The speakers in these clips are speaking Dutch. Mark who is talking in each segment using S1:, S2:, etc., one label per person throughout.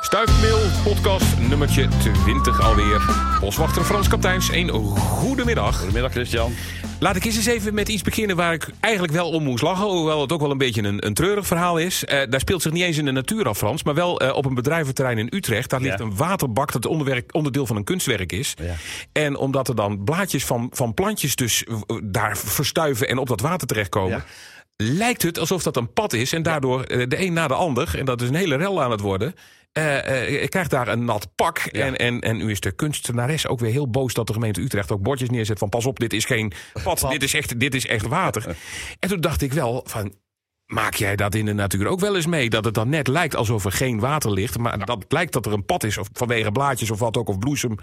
S1: Stuifmeel, podcast nummertje 20 alweer. Boswachter Frans Kapteins, een goede middag.
S2: Goedemiddag Christian.
S1: Laat ik eens eens even met iets beginnen waar ik eigenlijk wel om moest lachen. Hoewel het ook wel een beetje een, een treurig verhaal is. Eh, daar speelt zich niet eens in de natuur af, Frans. Maar wel eh, op een bedrijventerrein in Utrecht. Daar ligt
S2: Ja.
S1: een waterbak dat onderwerk, onderdeel van een kunstwerk is.
S2: Ja.
S1: En omdat er dan blaadjes van, van plantjes dus eh, daar verstuiven en op dat water terechtkomen...
S2: Ja.
S1: lijkt het alsof dat een pad is. En daardoor de een na de ander, en dat is een hele rel aan het worden... eh eh, je krijgt daar een nat pak.
S2: Ja.
S1: En, en, en nu is de kunstenares ook weer heel boos dat de gemeente Utrecht ook bordjes neerzet van pas op, dit is geen pad,
S2: Pad.
S1: Dit, is echt, dit is echt water. en toen dacht ik wel van. Maak jij dat in de natuur ook wel eens mee? Dat het dan net lijkt alsof er geen water ligt. Maar dat blijkt dat er een pad is. Of vanwege blaadjes of wat ook. Of bloesem.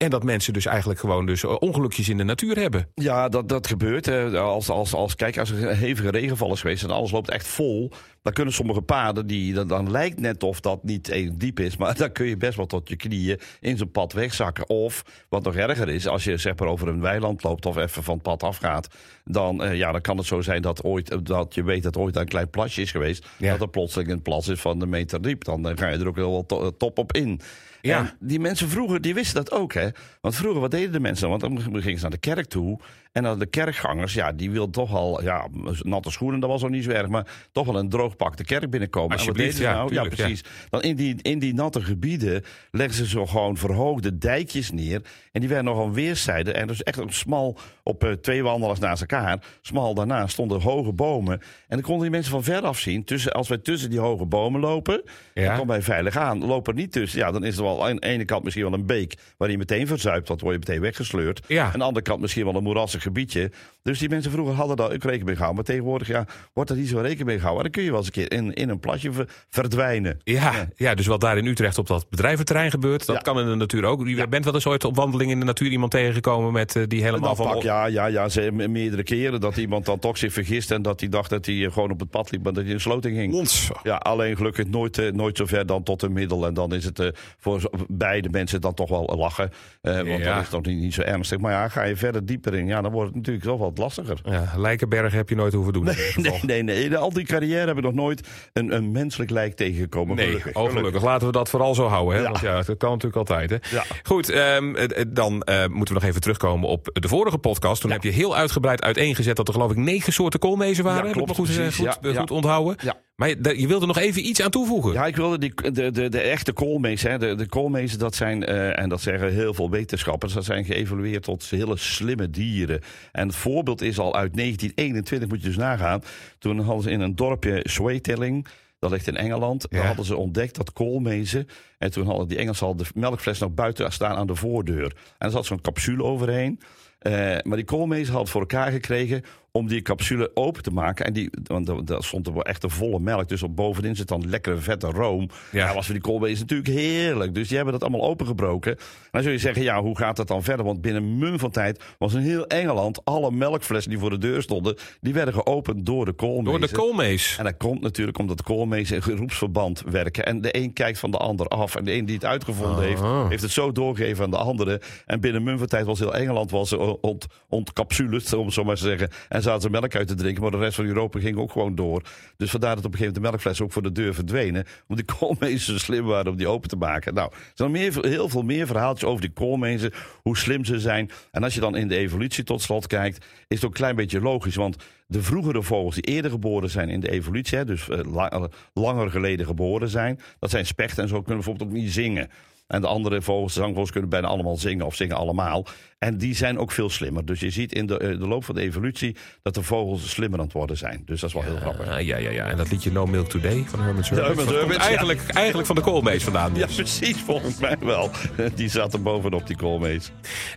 S1: En dat mensen dus eigenlijk gewoon dus eh, ongelukjes in de natuur hebben.
S2: Ja, dat, dat gebeurt. hè. Als, als, als, kijk, als er een hevige regenval is geweest en alles loopt echt vol, dan kunnen sommige paden, die, dan, dan lijkt net of dat niet even diep is, maar dan kun je best wel tot je knieën in zo'n pad wegzakken. Of, wat nog erger is, als je zeg maar over een weiland loopt of even van het pad afgaat, dan, eh, ja, dan kan het zo zijn dat, ooit, dat je weet dat ooit een klein plasje is geweest,
S1: Ja.
S2: dat er plotseling een plas is van een meter diep. Dan eh, ga je er ook heel wel to- top op in.
S1: Ja.
S2: En die mensen vroeger, die wisten dat ook, hè. Want vroeger, wat deden de mensen dan? Want dan gingen ze naar de kerk toe. En dan de kerkgangers, ja, die wilden toch al... Ja, natte schoenen, dat was ook niet zo erg. Maar toch wel een droog pak de kerk binnenkomen. En wat deden ze
S1: ja,
S2: nou?
S1: Tuurlijk, ja.
S2: precies. Dan in die, in die natte gebieden legden ze zo gewoon verhoogde dijkjes neer. En die werden nog aan weerszijden. En dus echt een smal, op eh, twee wandelaars naast elkaar. Smal daarna stonden hoge bomen. En dan konden die mensen van ver af zien. Tussen, als wij tussen die hoge bomen lopen,
S1: Ja.
S2: dan komen wij veilig aan. Lopen er niet tussen, ja, dan is er wel aan de ene kant misschien wel een beek... waar je meteen verzuipt, dat word je meteen weggesleurd.
S1: Ja.
S2: Aan de andere kant misschien wel een moerassig gebiedje. Dus die mensen vroeger hadden daar ook rekening mee gehouden. Maar tegenwoordig ja, wordt er niet zo rekening mee gehouden. Dan kun je wel eens een keer in, in een plasje ver- verdwijnen.
S1: Ja, ja, dus wat daar in Utrecht op dat bedrijventerrein gebeurt, dat
S2: Ja.
S1: kan in de natuur ook. Je bent wel eens ooit op wandeling in de natuur iemand tegengekomen met eh, die helemaal van.
S2: pak, ja, ja, ja, ze, me- meerdere keren dat iemand dan toch zich vergist... en dat hij dacht dat hij eh, gewoon op het pad liep, maar dat hij in een sloting ging.
S1: Ons.
S2: Ja, alleen gelukkig nooit, eh, nooit zo ver dan tot een middel. En dan is het eh, voor beide mensen dan toch wel lachen. Eh, want
S1: Ja.
S2: dan is nog niet, niet zo ernstig. Maar ja, ga je verder dieper in, ja, dan wordt het natuurlijk wel wat lastiger.
S1: Ja, Lijkenberg heb je nooit hoeven doen.
S2: Nee, nee, nee. In al die carrière heb ik nog nooit een, een menselijk lijk tegengekomen.
S1: Nee,
S2: gelukkig.
S1: oh gelukkig. Laten we dat vooral zo houden. Hè?
S2: Ja.
S1: Want ja, dat kan natuurlijk altijd. Hè?
S2: Ja.
S1: Goed, ehm, eh, eh, dan eh, moeten we nog even terugkomen op de vorige podcast. Toen heb je heel uitgebreid uiteengezet dat er geloof ik negen soorten koolmezen waren.
S2: Ja, klopt,
S1: goed,
S2: precies.
S1: goed, onthouden. Maar je, je wilde nog even iets aan toevoegen.
S2: Ja, ik wilde die, de, de, de echte koolmezen. Hè. De, de koolmezen, dat zijn, eh, en dat zeggen heel veel wetenschappers, dat zijn geëvolueerd tot hele slimme dieren. En het voorbeeld is al uit 1921, moet je dus nagaan. Toen hadden ze in een dorpje Zweetelling, dat ligt in Engeland,
S1: Ja.
S2: daar hadden ze ontdekt dat koolmezen. En toen hadden die Engelsen al de melkfles nog buiten staan aan de voordeur. En er zat zo'n capsule overheen. Eh, maar die koolmezen hadden het voor elkaar gekregen om die capsule open te maken. En die, want daar- stond er wel echt een volle melk. Dus op bovenin zit dan lekkere vette room.
S1: Ja.
S2: Was voor die koolmezen natuurlijk heerlijk. Dus die hebben dat allemaal opengebroken. En dan zul je zeggen, ja, hoe gaat dat dan verder? Want binnen mum van tijd was in heel Engeland... alle melkflessen die voor de deur stonden... die werden geopend door de koolmezen.
S1: Door de koolmees.
S2: En dat komt natuurlijk omdat de koolmezen in groepsverband werken. En de een kijkt van de ander af. En de een die het uitgevonden heeft,
S1: Aha.
S2: heeft het zo doorgegeven aan de andere. En binnen mum van tijd was heel Engeland was ont, ontcapsuled, om het zo maar te zeggen. En zaten ze melk uit te drinken. Maar de rest van Europa ging ook gewoon door. Dus vandaar dat op een gegeven moment de melkflessen ook voor de deur verdwenen. Omdat die koolmezen zo slim waren om die open te maken. Nou, er zijn meer, heel veel meer verhaaltjes over die koolmezen. Hoe slim ze zijn. En als je dan in de evolutie tot slot kijkt, is het ook een klein beetje logisch. Want de vroegere vogels die eerder geboren zijn in de evolutie, dus eh, langer geleden geboren zijn, dat zijn spechten en zo kunnen bijvoorbeeld ook niet zingen. En de andere vogels, de zangvogels, kunnen bijna allemaal zingen of zingen allemaal. En die zijn ook veel slimmer. Dus je ziet in de, eh, de loop van de evolutie dat de vogels slimmer aan het worden zijn. Dus dat is wel heel grappig.
S1: Ja, ja, ja. En dat liedje No Milk Today van Herman Hermits.
S2: Ja.
S1: eigenlijk, eigenlijk van de koolmees vandaan.
S2: Ja,
S1: dus.
S2: precies, volgens mij wel. Die zat er bovenop, die koolmees.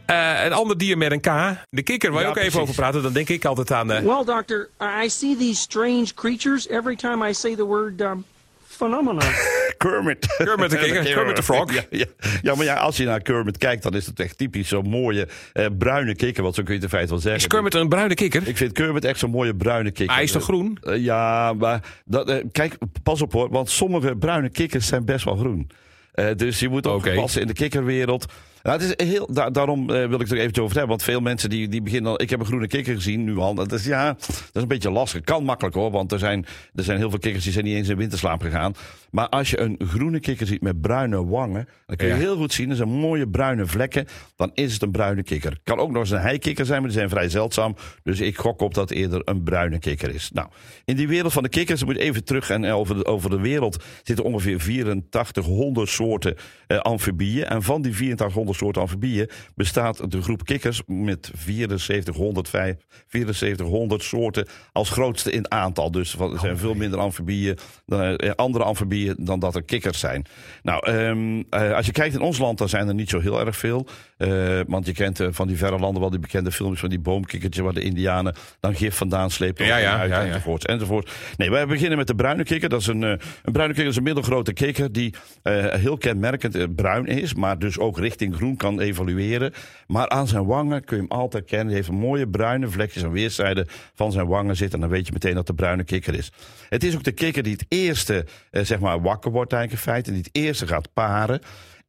S1: Eh, een ander dier met een K. De kikker, waar je
S2: Ja,
S1: ook even over praten. Dan denk ik altijd aan... eh,
S3: Well, Doctor, I see these strange creatures every time I say the word um, phenomena.
S2: Kermit.
S1: Kermit de kikker, Kermit de frog.
S2: Ja, ja. ja, maar ja, als je naar Kermit kijkt, dan is het echt typisch zo'n mooie eh, bruine kikker. Want zo kun je het in feite wel zeggen.
S1: is Kermit een bruine kikker?
S2: Ik vind Kermit echt zo'n mooie bruine kikker.
S1: Hij is toch groen?
S2: Eh, ja, maar dat, eh, kijk, pas op hoor. Want sommige bruine kikkers zijn best wel groen. Eh, dus je moet ook passen in de kikkerwereld. Nou, het is heel, da- daarom eh, wil ik het er eventjes over hebben. Want veel mensen die, die beginnen al... Ik heb een groene kikker gezien nu al. Dat is, ja, dat is een beetje lastig. Kan makkelijk hoor. Want er zijn, er zijn heel veel kikkers die zijn niet eens in winterslaap gegaan. Maar als je een groene kikker ziet met bruine wangen... dan kun je
S1: Ja.
S2: heel goed zien. Dat zijn mooie bruine vlekken. Dan is het een bruine kikker. Kan ook nog eens een heikikker zijn, maar die zijn vrij zeldzaam. Dus ik gok op dat eerder een bruine kikker is. Nou, in die wereld van de kikkers... moet je even terug en over de, over de wereld... zitten ongeveer 8400 soorten eh, amfibieën. En van die 8400 soorten amfibieën bestaat de groep kikkers met 7400, 7400 soorten als grootste in aantal. Dus er zijn veel minder amfibieën dan eh, andere amfibieën dan dat er kikkers zijn. Nou, ehm, eh, als je kijkt in ons land, dan zijn er niet zo heel erg veel. Eh, want je kent van die verre landen wel die bekende films van die boomkikkertje waar de Indianen dan gif vandaan slepen.
S1: Ja, ja,
S2: uit,
S1: ja,
S2: enzovoort, enzovoort. Nee, wij beginnen met de bruine kikker. Dat is een, een bruine kikker is een middelgrote kikker die heel kenmerkend bruin is, maar dus ook richting groen kan evolueren. Maar aan zijn wangen kun je hem altijd kennen. Hij heeft een mooie bruine vlekjes aan weerszijden van zijn wangen zitten. En dan weet je meteen dat de bruine kikker is. Het is ook de kikker die het eerste eh, zeg maar wakker wordt eigenlijk in feite. Die het eerste gaat paren.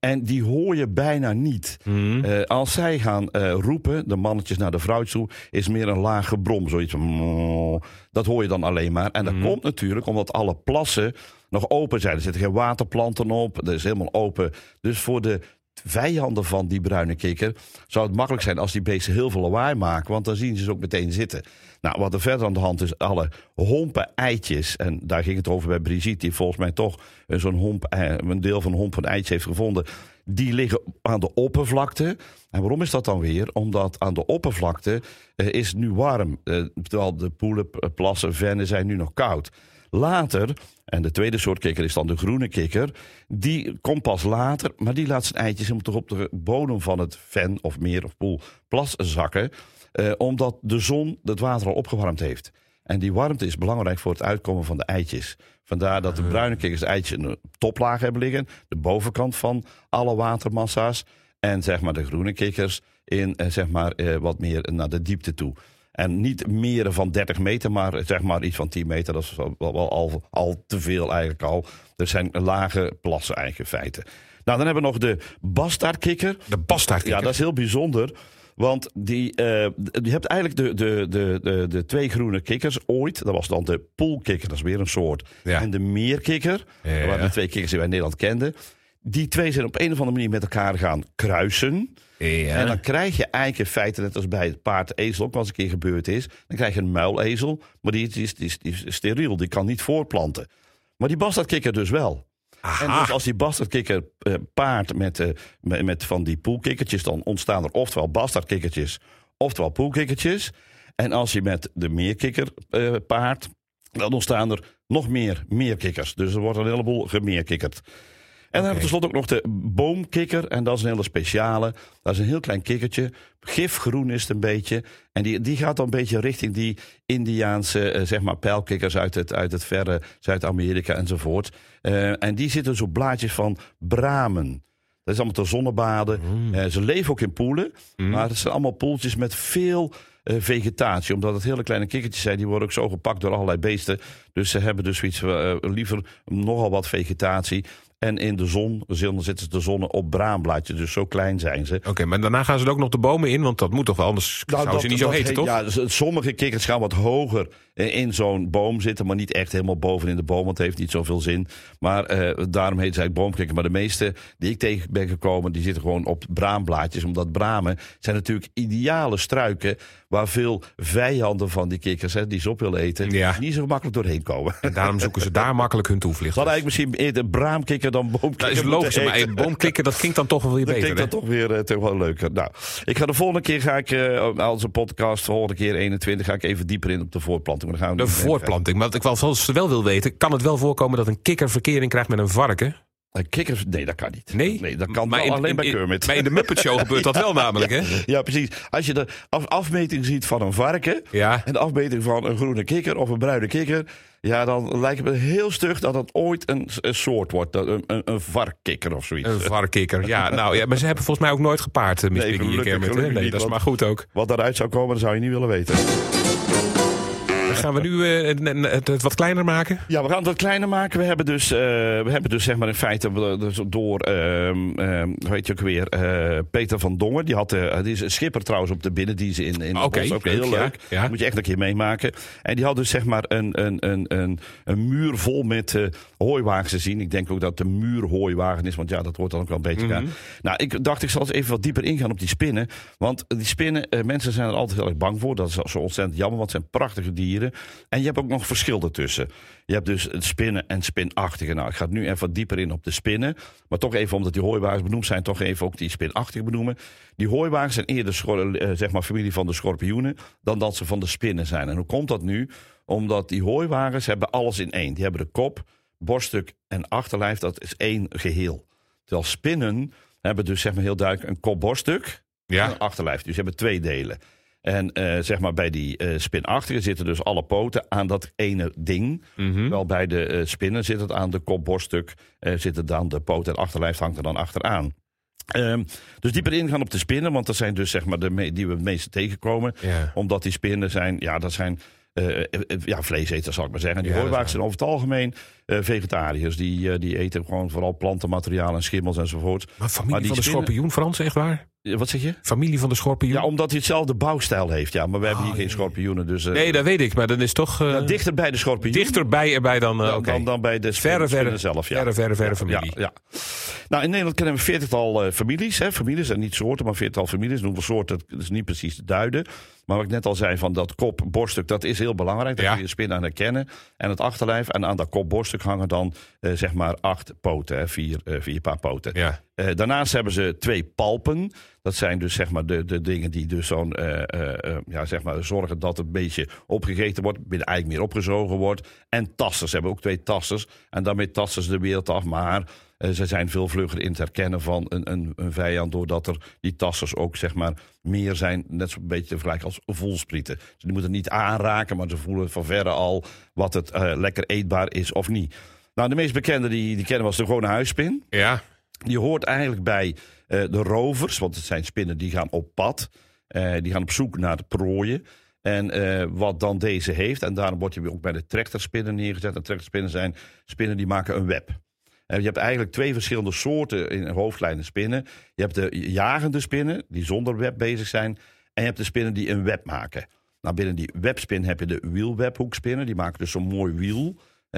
S2: En die hoor je bijna niet. Eh, als zij gaan eh, roepen, de mannetjes naar de vrouw toe, is meer een laag gebrom. Zoiets van. "mmm". Dat hoor je dan alleen maar. En dat komt natuurlijk omdat alle plassen nog open zijn. Er zitten geen waterplanten op. Dat is helemaal open. Dus voor de vijanden van die bruine kikker zou het makkelijk zijn als die beesten heel veel lawaai maken. Want dan zien ze ze ook meteen zitten. Nou, wat er verder aan de hand is, alle hompen eitjes. En daar ging het over bij Brigitte, die volgens mij toch zo'n homp, eh, een deel van een homp van eitjes heeft gevonden. Die liggen aan de oppervlakte. En waarom is dat dan weer? Omdat aan de oppervlakte eh, is nu warm. Eh, terwijl de poelen, plassen, vennen zijn nu nog koud. Later, en de tweede soort kikker is dan de groene kikker. Die komt pas later, maar die laat zijn eitjes toch op de bodem van het ven of meer of poel plas zakken. eh, omdat de zon het water al opgewarmd heeft. En die warmte is belangrijk voor het uitkomen van de eitjes. Vandaar dat de bruine kikkers de eitjes in de toplaag hebben liggen. De bovenkant van alle watermassa's. En zeg maar de groene kikkers in eh, zeg maar, eh, wat meer naar de diepte toe. En niet meer van 30 meter, maar zeg maar iets van 10 meter. Dat is wel, al, al te veel eigenlijk al. Er zijn lage plassen eigenlijk in feite. Nou, dan hebben we nog de bastaardkikker.
S1: De bastaardkikker.
S2: Ja, dat is heel bijzonder. Want die, eh, je hebt eigenlijk de, de, de, de, de twee groene kikkers ooit. Dat was dan de poolkikker, dat is weer een soort.
S1: Ja.
S2: En de meerkikker,
S1: Ja.
S2: dat waren de twee kikkers die wij in Nederland kenden. Die twee zijn op een of andere manier met elkaar gaan kruisen.
S1: Ja.
S2: En dan krijg je eigenlijk in feite, net als bij het paard ezel ook wel eens een keer gebeurd is. Dan krijg je een muilezel, maar die, is, die, is, die is steriel, die kan niet voortplanten. Maar die bastaardkikker dus wel. En dus als die bastardkikker eh, paart met, eh, met, met van die poelkikkertjes, dan ontstaan er oftewel bastardkikkertjes, oftewel poelkikkertjes. En als je met de meerkikker eh, paart, dan ontstaan er nog meer meerkikkers. Dus er wordt een heleboel gemeerkikkerd. En dan hebben we tenslotte ook nog de boomkikker. En dat is een hele speciale. Dat is een heel klein kikkertje. Gifgroen is het een beetje. En die, die gaat dan een beetje richting die Indiaanse eh, zeg maar pijlkikkers uit het, uit het verre Zuid-Amerika enzovoort. Eh, en die zitten dus op blaadjes van bramen. Dat is allemaal te zonnebaden. Eh, ze leven ook in poelen. Maar het zijn allemaal poeltjes met veel vegetatie. Omdat het hele kleine kikkertjes zijn. Die worden ook zo gepakt door allerlei beesten. Dus ze hebben dus zoiets eh, liever nogal wat vegetatie. En in de zon zitten ze de zonne op braamblaadjes. Dus zo klein zijn ze.
S1: Oké, maar daarna gaan ze er ook nog de bomen in, want dat moet toch wel, anders zou ze niet zo heten, toch?
S2: Ja, dus sommige kikkers gaan wat hoger in zo'n boom zitten, maar niet echt helemaal boven in de boom, want het heeft niet zoveel zin. Maar eh, daarom heet het eigenlijk boomkikker. Maar de meeste die ik tegen ben gekomen, die zitten gewoon op braamblaadjes. Omdat bramen zijn natuurlijk ideale struiken waar veel vijanden van die kikkers, hè, die ze op willen eten,
S1: Ja.
S2: niet zo makkelijk doorheen komen.
S1: En daarom zoeken ze daar makkelijk hun toevlucht.
S2: Ze hadden eigenlijk misschien eerder braamkikker dan boomkikker
S1: Dat is
S2: moeten
S1: logisch, maar boomkikker, dat klinkt dan toch wel weer
S2: Dan
S1: beter.
S2: klinkt dat
S1: hè?
S2: toch weer eh, toch wel leuker. Nou, ik ga de volgende keer ga ik eh als een podcast, volgende keer 21, ga ik even dieper in op de voortplanting. Maar dan gaan we
S1: De voortplanting. Maar wat ik wel, wel wil weten, kan het wel voorkomen dat een kikker verkering krijgt met een varken?
S2: Kikkers, nee, dat kan niet.
S1: Nee?
S2: nee dat kan
S1: Maar in-
S2: alleen
S1: in-
S2: bij Kermit.
S1: Maar in de Muppet Show gebeurt dat wel namelijk, hè?
S2: Ja, precies. Als je de af- afmeting ziet van een varken
S1: Ja.
S2: en de afmeting van een groene kikker of een bruine kikker, ja, dan lijkt het me heel stug dat het ooit een, een soort wordt. Dat- Een, een, een varkkikker of zoiets.
S1: Een varkenkikker. Ja, nou ja, maar ze hebben volgens mij ook nooit gepaard, uh, Miss
S2: Nee,
S1: Piggy en
S2: gelukkig-
S1: Kermit. Nee, dat is maar goed ook.
S2: Wat daaruit zou komen, dat zou je niet willen weten.
S1: Dan gaan we nu eh, het- het, wat kleiner maken?
S2: Ja, we gaan het wat kleiner maken. We hebben dus, eh, we hebben dus zeg maar in feite eh, dus door, ehm ehm, hoe heet je ook weer, eh, Peter van Dongen. Die, had, eh, die is een schipper trouwens op de binnendiensten in, in
S1: Oké.
S2: Ook heel leuk.
S1: ja.
S2: Moet je echt een keer meemaken. En die had dus zeg maar een, een, een, een, een muur vol met eh, hooiwagens te zien. Ik denk ook dat het een muurhooiwagen is, want ja, dat wordt dan ook wel een beetje... Ja. Nou, ik dacht ik zal eens even wat dieper ingaan op die spinnen. Want die spinnen, eh, mensen zijn er altijd heel erg bang voor. Dat is zo ontzettend jammer, want het zijn prachtige dieren. En je hebt ook nog verschil ertussen. Je hebt dus het spinnen en spinachtige. Nou, ik ga nu even dieper in op de spinnen. Maar toch even, omdat die hooiwagens benoemd zijn, toch even ook die spinachtige benoemen. Die hooiwagens zijn eerder schor- eh, zeg maar familie van de schorpioenen dan dat ze van de spinnen zijn. En hoe komt dat nu? Omdat die hooiwagens hebben alles in één. Die hebben de kop, borststuk en achterlijf. Dat is één geheel. Terwijl spinnen hebben dus zeg maar heel duidelijk een kop-borststuk en
S1: Ja.
S2: een achterlijf. Dus je hebt twee delen. En eh, zeg maar bij die spinachtige zitten dus alle poten aan dat ene ding.
S1: Mhm.
S2: Terwijl bij de eh, spinnen zit het aan de kop, borststuk, eh zit het dan de poot en achterlijf hangt er dan achteraan. Ehm, dus dieper ingaan op de spinnen, want dat zijn dus zeg maar de die we het meeste tegenkomen.
S1: Ja.
S2: Omdat die spinnen zijn, ja, dat zijn ja, vleeseters, zal ik maar zeggen. Die
S1: Ja,
S2: zijn over het algemeen vegetariërs. Die, die eten gewoon vooral plantenmateriaal en schimmels enzovoort.
S1: Maar familie
S2: Maar die
S1: van de
S2: spinnen-
S1: schorpioen, Frans, echt waar?
S2: Eh, Wat zeg je?
S1: Familie van de schorpioen?
S2: Ja, omdat hij hetzelfde bouwstijl heeft, ja. Maar we hebben
S1: Oh,
S2: hier geen
S1: jee.
S2: schorpioenen, dus... eh,
S1: nee, dat weet ik, maar dan is toch eh,
S2: ja, dichter bij de schorpioen.
S1: dichterbij erbij dan...
S2: dan, dan, dan bij de
S1: Verre, verre,
S2: zelf, ja.
S1: verre, verre, verre familie.
S2: Ja, ja. Nou, in Nederland kennen we een veertigtal eh, families. Hè. Families en niet soorten, maar veertigtal families. Noemen we soorten, dat is niet precies te duiden. Maar wat ik net al zei, van dat kop, borststuk, dat is heel belangrijk. Daar
S1: Ja.
S2: kun je de spin aan herkennen. En het achterlijf. En aan dat kop, borststuk hangen dan eh, zeg maar acht poten. Hè. Vier, vier paar poten.
S1: Ja.
S2: Eh, daarnaast hebben ze twee palpen. Dat zijn dus zeg maar de, de dingen die dus zo'n eh, eh, ja, zeg maar zorgen dat het een beetje opgegeten wordt, eigenlijk meer opgezogen wordt. En tassers ze hebben ook twee tassers. En daarmee tassen ze de wereld af. Maar ze zijn veel vlugger in het herkennen van een, een, een vijand, doordat er die tassers ook zeg maar meer zijn, net zo'n beetje te vergelijken als voelsprieten. Dus die moeten niet aanraken, maar ze voelen van verre al wat het lekker eetbaar is of niet. Nou, de meest bekende die, die kennen was de gewone huisspin.
S1: Ja.
S2: Die hoort eigenlijk bij eh, de rovers, want het zijn spinnen die gaan op pad. Eh, die gaan op zoek naar de prooien. En eh, wat dan deze heeft, en daarom wordt hij ook bij de trechterspinnen neergezet. En trechterspinnen zijn spinnen die maken een web. En je hebt eigenlijk twee verschillende soorten in hoofdlijnen spinnen. Je hebt de jagende spinnen, die zonder web bezig zijn. En je hebt de spinnen die een web maken. Nou, binnen die webspin heb je de wielwebhoekspinnen. Die maken dus zo'n mooi wiel.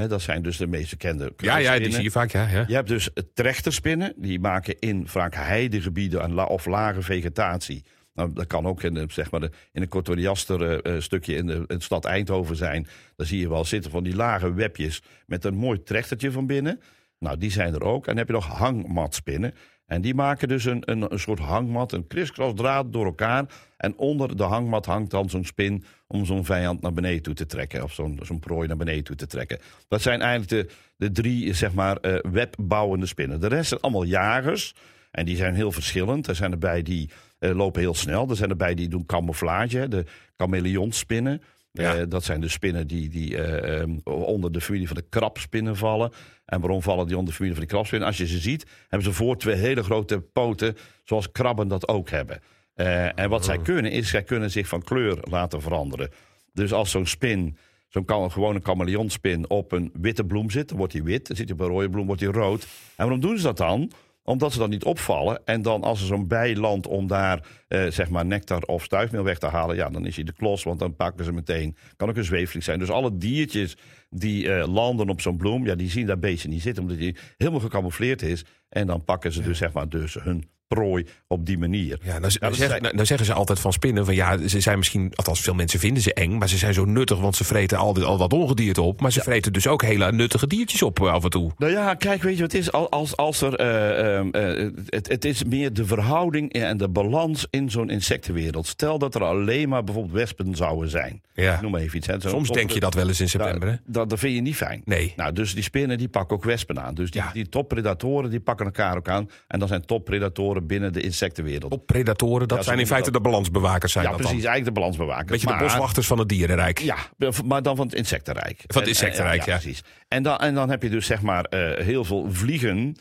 S2: Dat zijn dus de meest bekende
S1: Ja, ja, die zie je vaak, ja. ja.
S2: Je hebt dus trechterspinnen. Die maken in vaak heidegebieden en la- of lage vegetatie. Nou, dat kan ook in, de, zeg maar de, in een Cotoriaster eh, stukje in de, in de stad Eindhoven zijn. Daar zie je wel zitten van die lage webjes met een mooi trechtertje van binnen. Nou, die zijn er ook. En dan heb je nog hangmatspinnen. En die maken dus een, een, een soort hangmat, een kriskras door elkaar. En onder de hangmat hangt dan zo'n spin om zo'n vijand naar beneden toe te trekken. Of zo'n zo'n prooi naar beneden toe te trekken. Dat zijn eigenlijk de, de drie, zeg maar, eh, webbouwende spinnen. De rest zijn allemaal jagers. En die zijn heel verschillend. Er zijn erbij die eh, lopen heel snel. Er zijn erbij die doen camouflage, de chameleonspinnen.
S1: Ja.
S2: Eh, dat zijn de spinnen die, die eh, ehm, onder de familie van de krabspinnen vallen. En waarom vallen die onder de familie van de krabspinnen? Als je ze ziet, hebben ze voor twee hele grote poten, zoals krabben dat ook hebben. Eh, en wat zij kunnen, is zij kunnen zich van kleur laten veranderen. Dus als zo'n spin, zo'n kan- gewone chameleonspin, op een witte bloem zit, dan wordt die wit. Dan zit hij op een rode bloem, wordt hij rood. En waarom doen ze dat dan? Omdat ze dan niet opvallen. En dan als er zo'n bij landt om daar eh, zeg maar nectar of stuifmeel weg te halen. Ja, dan is hij de klos, want dan pakken ze meteen. Kan ook een zweefvlieg zijn. Dus alle diertjes die eh, landen op zo'n bloem. Ja, die zien dat beestje niet zitten. Omdat hij helemaal gecamoufleerd is. En dan pakken ze dus zeg maar dus hun prooi op die manier.
S1: Ja, zeggen,
S2: zijn-
S1: nou, dan zeggen ze altijd van spinnen van ja, ze zijn misschien, althans veel mensen vinden ze eng, maar ze zijn zo nuttig, want ze vreten al, al wat ongedierte op, maar ze vreten dus ook hele nuttige diertjes op eh, af en toe.
S2: Nou ja, kijk, weet je wat het is? Al- Als, als er, eh, ehm, eh, het, het is meer de verhouding en de balans in zo'n insectenwereld. Stel dat er alleen maar bijvoorbeeld wespen zouden zijn.
S1: Ja.
S2: Noem maar even iets. Hè.
S1: Soms denk je dat wel eens in september, hè?
S2: Nou, dat, dat vind je niet fijn.
S1: Nee.
S2: Nou, dus die spinnen die pakken ook wespen aan. Dus die,
S1: Ja.
S2: die toppredatoren die pakken elkaar ook aan. En dan zijn toppredatoren binnen de insectenwereld.
S1: Op predatoren, dat
S2: Ja,
S1: zijn in feite de balansbewakers zijn
S2: ja,
S1: dat
S2: precies.
S1: dan.
S2: Eigenlijk de balansbewaker.
S1: Beetje de
S2: Maar-
S1: boswachters van het dierenrijk.
S2: Ja, maar dan van het insectenrijk.
S1: Van het
S2: En-
S1: insectenrijk,
S2: en-
S1: ja.
S2: precies. En dan, en dan heb je dus zeg maar eh, heel veel vliegen.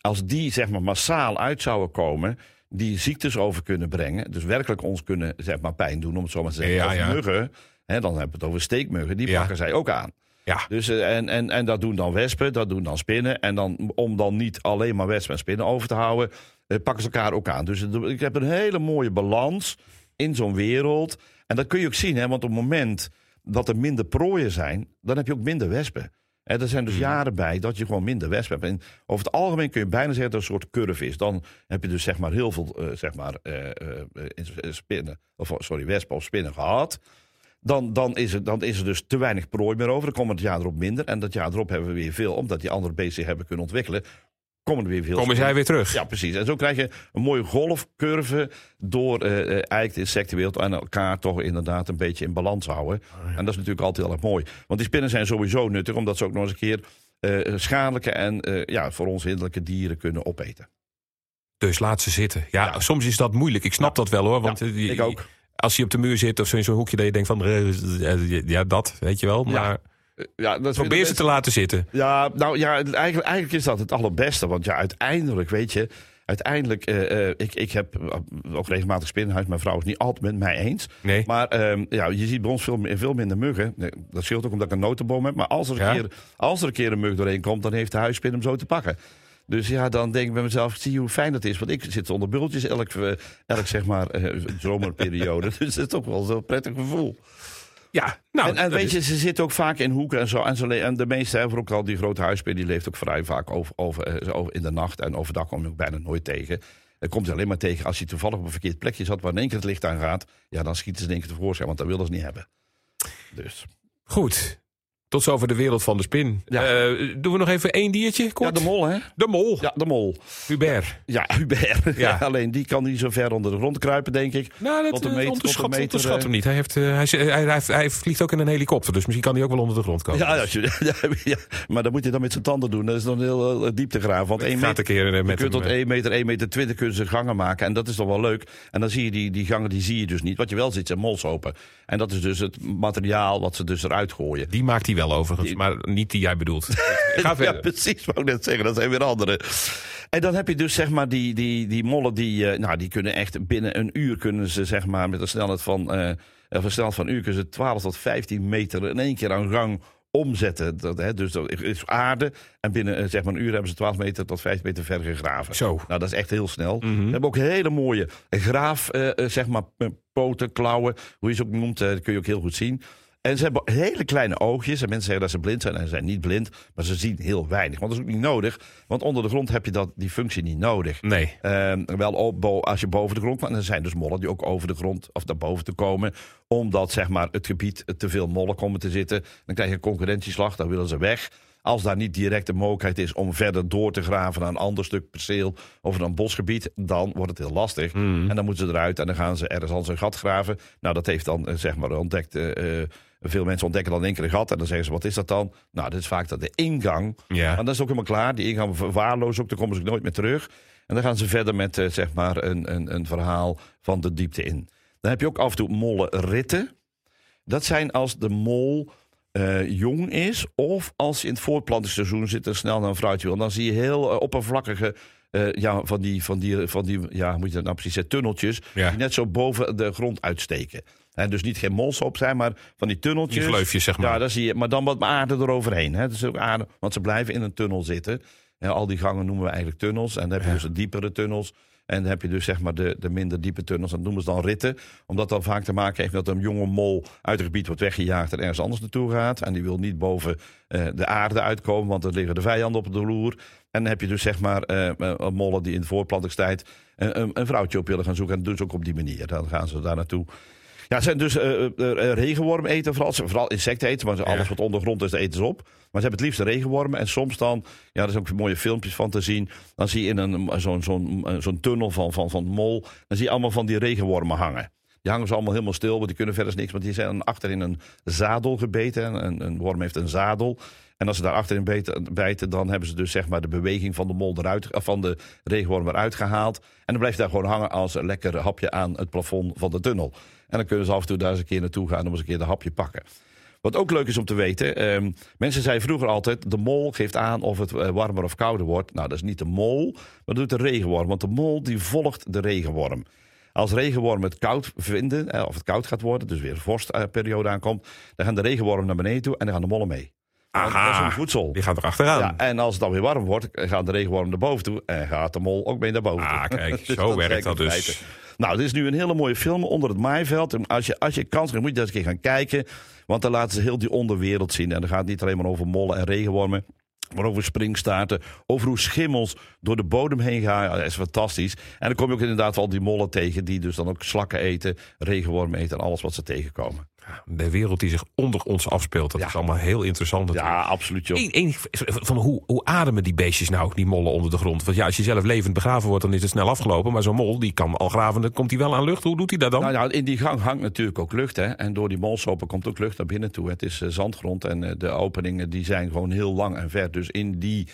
S2: Als die zeg maar massaal uit zouden komen, die ziektes over kunnen brengen. Dus werkelijk ons kunnen zeg maar pijn doen, om het zo maar te zeggen.
S1: Ja,
S2: of
S1: ja.
S2: muggen. Hè, dan hebben we het over steekmuggen. Die pakken zij ook aan.
S1: Ja,
S2: Dus, eh, en, en, en dat doen dan wespen, dat doen dan spinnen. En dan, om dan niet alleen maar wespen en spinnen over te houden, eh, pakken ze elkaar ook aan. Dus ik heb een hele mooie balans in zo'n wereld. En dat kun je ook zien, hè, want op het moment dat er minder prooien zijn, dan heb je ook minder wespen. En er zijn dus jaren bij dat je gewoon minder wespen hebt. En over het algemeen kun je bijna zeggen dat het een soort curve is. Dan heb je dus zeg maar heel veel eh, zeg maar, eh, eh, eh, spinnen, of sorry, wespen of spinnen gehad dan, dan, is er, dan is er dus te weinig prooi meer over. Dan komen het jaar erop minder. En dat jaar erop hebben we weer veel, omdat die andere beesten hebben kunnen ontwikkelen. Komen er weer veel.
S1: komen zij weer terug.
S2: Ja, precies. En zo krijg je een mooie golfcurve door eh, eigenlijk de insectenwereld en elkaar toch inderdaad een beetje in balans houden.
S1: Oh,
S2: En dat is natuurlijk altijd heel erg mooi. Want die spinnen zijn sowieso nuttig, omdat ze ook nog eens een keer eh, schadelijke en ja, voor ons hinderlijke dieren kunnen opeten.
S1: Dus laat ze zitten. Ja, soms is dat moeilijk. Ik snap dat wel hoor. Want
S2: ik ook.
S1: Als je op de muur zit of zo in zo'n hoekje dat je denkt van... Ja, dat, weet je wel. Maar
S2: Ja, dat
S1: probeer ze te laten zitten.
S2: Ja, nou ja, eigenlijk, eigenlijk is dat het allerbeste. Want ja, uiteindelijk, weet je, uiteindelijk, eh, eh, ik, ik heb eh, ook regelmatig spinnenhuis. Mijn vrouw is niet altijd met mij eens.
S1: Nee.
S2: Maar ehm, ja, je ziet bij ons veel, veel minder muggen. Nee, dat scheelt ook omdat ik een notenboom heb. Maar als er, een keer, als er een keer een mug doorheen komt, dan heeft de huisspin hem zo te pakken. Dus ja, dan denk ik bij mezelf, zie je hoe fijn dat is. Want ik zit onder bultjes elk, eh, elk zeg maar, eh, zomerperiode. dus het is toch wel zo'n prettig gevoel.
S1: Ja, nou,
S2: En, en weet
S1: is-
S2: je, ze zitten ook vaak in hoeken en zo. En, ze en de meeste hebben ook al die grote huisspin, die leeft ook vrij vaak over, over, eh, over in de nacht. En overdag kom je ook bijna nooit tegen. Dan komt hij alleen maar tegen als hij toevallig op een verkeerd plekje zat waar in één keer het licht aan gaat. Ja, dan schieten ze in één keer tevoorschijn, want dat willen ze niet hebben. Dus.
S1: Goed. Tot zover de wereld van de spin.
S2: Ja.
S1: Eh, doen we nog even één diertje?
S2: Ja,
S1: Kort?
S2: de mol, hè?
S1: De mol.
S2: Ja, de mol.
S1: Hubert.
S2: Ja, Hubert.
S1: Ja.
S2: Alleen die kan niet zo ver onder de grond kruipen, denk ik.
S1: Nou, dat
S2: Tot een
S1: eh,
S2: meter-
S1: onderschat,
S2: tot een meter,
S1: onderschat
S2: eh.
S1: hem niet. Hij, heeft, eh, hij, hij, hij, hij vliegt ook in een helikopter, dus misschien kan hij ook wel onder de grond komen.
S2: Ja, ja, als je- ja, ja, maar dan moet je dan met zijn tanden doen. Dat is dan heel uh, dieptegraaf. Want één meter,
S1: keer eh,
S2: je
S1: met
S2: kunt tot
S1: eh,
S2: 1 meter, 1 meter 20 kunnen ze gangen maken. En dat is toch wel leuk. En dan zie je die, die gangen, die zie je dus niet. Wat je wel ziet zijn molsopen. En dat is dus het materiaal wat ze dus eruit gooien.
S1: Die maakt hij wel overigens, maar niet die jij bedoelt. Ga
S2: Ja, precies, wou ik net zeggen. Dat zijn weer andere. En dan heb je dus zeg maar die, die, die mollen die, eh, nou, die kunnen echt binnen een uur kunnen ze zeg maar met een snelheid van, of een snelheid van een uur kunnen ze 12 tot 15 meter in één keer aan gang omzetten. Dat, hè, dus dat is aarde. En binnen eh, zeg maar een uur hebben ze 12 meter tot 15 meter ver gegraven.
S1: Zo.
S2: Nou, dat is echt heel snel. Ze hebben ook hele mooie graaf, zeg maar, poten, klauwen. Hoe je ze ook noemt, dat kun je ook heel goed zien. En ze hebben hele kleine oogjes. En mensen zeggen dat ze blind zijn. En ze zijn niet blind, maar ze zien heel weinig. Want dat is ook niet nodig. Want onder de grond heb je dat, die functie niet nodig.
S1: Nee.
S2: Ehm, wel op, als je boven de grond. En er zijn dus mollen die ook over de grond of naar boven te komen. Omdat zeg maar, het gebied te veel mollen komen te zitten. Dan krijg je een concurrentieslag. Dan willen ze weg. Als daar niet direct de mogelijkheid is om verder door te graven naar een ander stuk perceel of een bosgebied, dan wordt het heel lastig. En dan moeten ze eruit en dan gaan ze ergens anders een gat graven. Nou, dat heeft dan eh, zeg maar ontdekt. eh, eh, veel mensen ontdekken dan in één keer een gat en dan zeggen ze: wat is dat dan? Nou, dat is vaak dat de ingang.
S1: Ja.
S2: Maar dat is ook helemaal klaar. Die ingang verwaarlozen ook, dan komen ze ook nooit meer terug. En dan gaan ze verder met eh, zeg maar een, een, een verhaal van de diepte in. Dan heb je ook af en toe mollenritten. Dat zijn als de mol eh, jong is of als in het voortplantingsseizoen zit en snel naar een fruitje wil. Dan zie je heel eh, oppervlakkige ja, van die, van die, van die ja, hoe moet je dat nou precies zeggen, tunneltjes
S1: Ja.
S2: die net zo boven de grond uitsteken. En dus niet geen molsop zijn, maar van die tunneltjes.
S1: Die gleufjes, zeg maar.
S2: Ja, dat zie je. Maar dan wat aarde eroverheen. Hè. Dat is ook aarde, want ze blijven in een tunnel zitten. Ja, al die gangen noemen we eigenlijk tunnels. En dan heb je dus de diepere tunnels. En dan heb je dus zeg maar de, de minder diepe tunnels. Dat noemen ze dan ritten. Omdat dat vaak te maken heeft met een jonge mol uit het gebied wordt weggejaagd en ergens anders naartoe gaat. En die wil niet boven eh, de aarde uitkomen, want er liggen de vijanden op de loer. En dan heb je dus zeg maar eh, mollen die in de voortplantingstijd een, een, een vrouwtje op willen gaan zoeken. En dat doen ze ook op die manier. Dan gaan ze daar naartoe. Ja, zijn dus eh, eh, eh, regenwormen eten vooral. Vooral insecten eten, maar alles wat ondergrond is, eten ze op. Maar ze hebben het liefst regenwormen. En soms dan, ja, er zijn ook mooie filmpjes van te zien. Dan zie je in een, zo'n zo'n zo'n tunnel van, van, van mol, dan zie je allemaal van die regenwormen hangen. Die hangen ze allemaal helemaal stil, want die kunnen verder niks. Want die zijn dan achter in een zadel gebeten. Een, een worm heeft een zadel. En als ze daar achterin bijten, dan hebben ze dus zeg maar de beweging van de mol eruit, of van de regenworm eruit gehaald. En dan blijft daar gewoon hangen als een lekker hapje aan het plafond van de tunnel. En dan kunnen ze af en toe daar eens een keer naartoe gaan om eens een keer de hapje pakken. Wat ook leuk is om te weten, ehm, mensen zeiden vroeger altijd, de mol geeft aan of het eh, warmer of kouder wordt. Nou, dat is niet de mol, maar dat doet de regenworm. Want de mol die volgt de regenworm. Als regenwormen het koud vinden, of het koud gaat worden, dus weer een vorstperiode aankomt, dan gaan de regenwormen naar beneden toe en dan gaan de mollen mee. Want Dat is
S1: Aha.
S2: hun voedsel.
S1: Die gaat er achteraan.
S2: Ja, en als het dan weer warm wordt, gaan de regenwormen naar boven toe en gaat de mol ook mee naar boven toe.
S1: Ah, kijk,
S2: Dus
S1: zo werkt
S2: werkt
S1: dat dus.
S2: Nou, dit is nu een hele mooie film onder het maaiveld. En Als je, als je kans krijgt, moet je dat eens een keer gaan kijken. Want dan laten ze heel die onderwereld zien. En dan gaat het niet alleen maar over mollen en regenwormen. Maar over springstaarten, over hoe schimmels door de bodem heen gaan. Dat is fantastisch. En dan kom je ook inderdaad al die mollen tegen... die dus dan ook slakken eten, regenwormen eten... en alles wat ze tegenkomen.
S1: De wereld die zich onder ons afspeelt. Dat
S2: Ja.
S1: is allemaal heel interessant natuurlijk.
S2: Ja, absoluut, joh.
S1: Eén, één, van hoe, hoe ademen die beestjes nou, die mollen onder de grond? Want ja, als je zelf levend begraven wordt, dan is het snel afgelopen. Maar zo'n mol, die kan al graven, dan komt hij wel aan lucht. Hoe doet hij dat dan?
S2: Nou ja, in die gang hangt natuurlijk ook lucht. Hè? En door die molsopen komt ook lucht naar binnen toe. Het is eh, zandgrond en eh, de openingen die zijn gewoon heel lang en ver. Dus in die,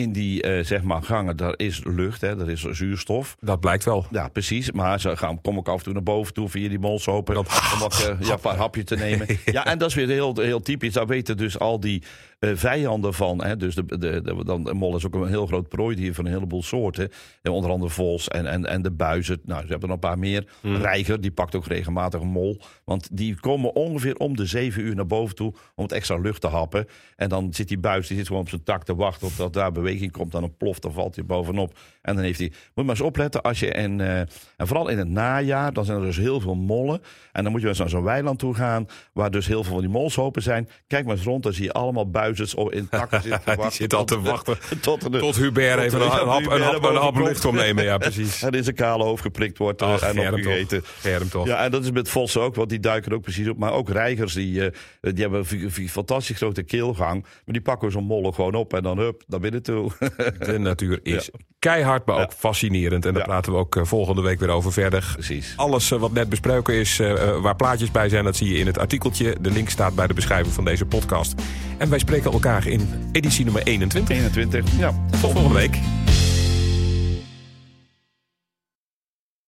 S2: in die eh, zeg maar gangen, daar is lucht, hè? er is zuurstof.
S1: dat blijkt wel.
S2: Ja, precies. Maar ze gaan, komen ook af en toe naar boven toe via die molsopen.
S1: Dat-
S2: om wat, eh, ja, een paar hapjes te nemen. ja. en dat is weer heel, heel typisch. Daar weten dus al die vijanden van. Hè? Dus de, de, de, dan, de mol is ook een heel groot prooidier van een heleboel soorten. En onder andere vos en, en, en de buizen. Nou, ze hebben er nog een paar meer. Reiger, die pakt ook regelmatig een mol. Want die komen ongeveer om de zeven uur naar boven toe om het extra lucht te happen. En dan zit die buis, die zit gewoon op zijn tak te wachten tot daar beweging komt. Dan een plof, dan valt hij bovenop. En dan heeft hij... Moet maar eens opletten als je... En, eh, en vooral in het najaar, dan zijn er dus heel veel mollen. En dan moet je eens naar zo'n weiland toe gaan, waar dus heel veel van die molshopen zijn. Kijk maar eens rond, dan zie je allemaal buizers in takken zitten te wachten.
S1: zit al te wachten.
S2: Tot,
S1: Tot Hubert even een, hap, een hap, een hap lucht opnemen. Ja, precies.
S2: En in zijn kale hoofd geprikt wordt eh,
S1: Ach,
S2: en opgegeten.
S1: toch. Toch.
S2: Ja, en dat is met vossen ook, want die duiken ook precies op. Maar ook reigers, die, eh, die hebben een fantastisch grote keelgang. Maar die pakken zo'n mollen gewoon op en dan hup, naar binnen toe.
S1: De natuur is keihard, maar ook fascinerend. En daar
S2: Ja.
S1: praten we ook eh, volgende week weer over verder.
S2: Precies.
S1: Alles wat net besproken is, waar plaatjes bij zijn, dat zie je in het artikeltje. De link staat bij de beschrijving van deze podcast. En wij spreken elkaar in editie nummer 21.
S2: 21, ja.
S1: Tot volgende week.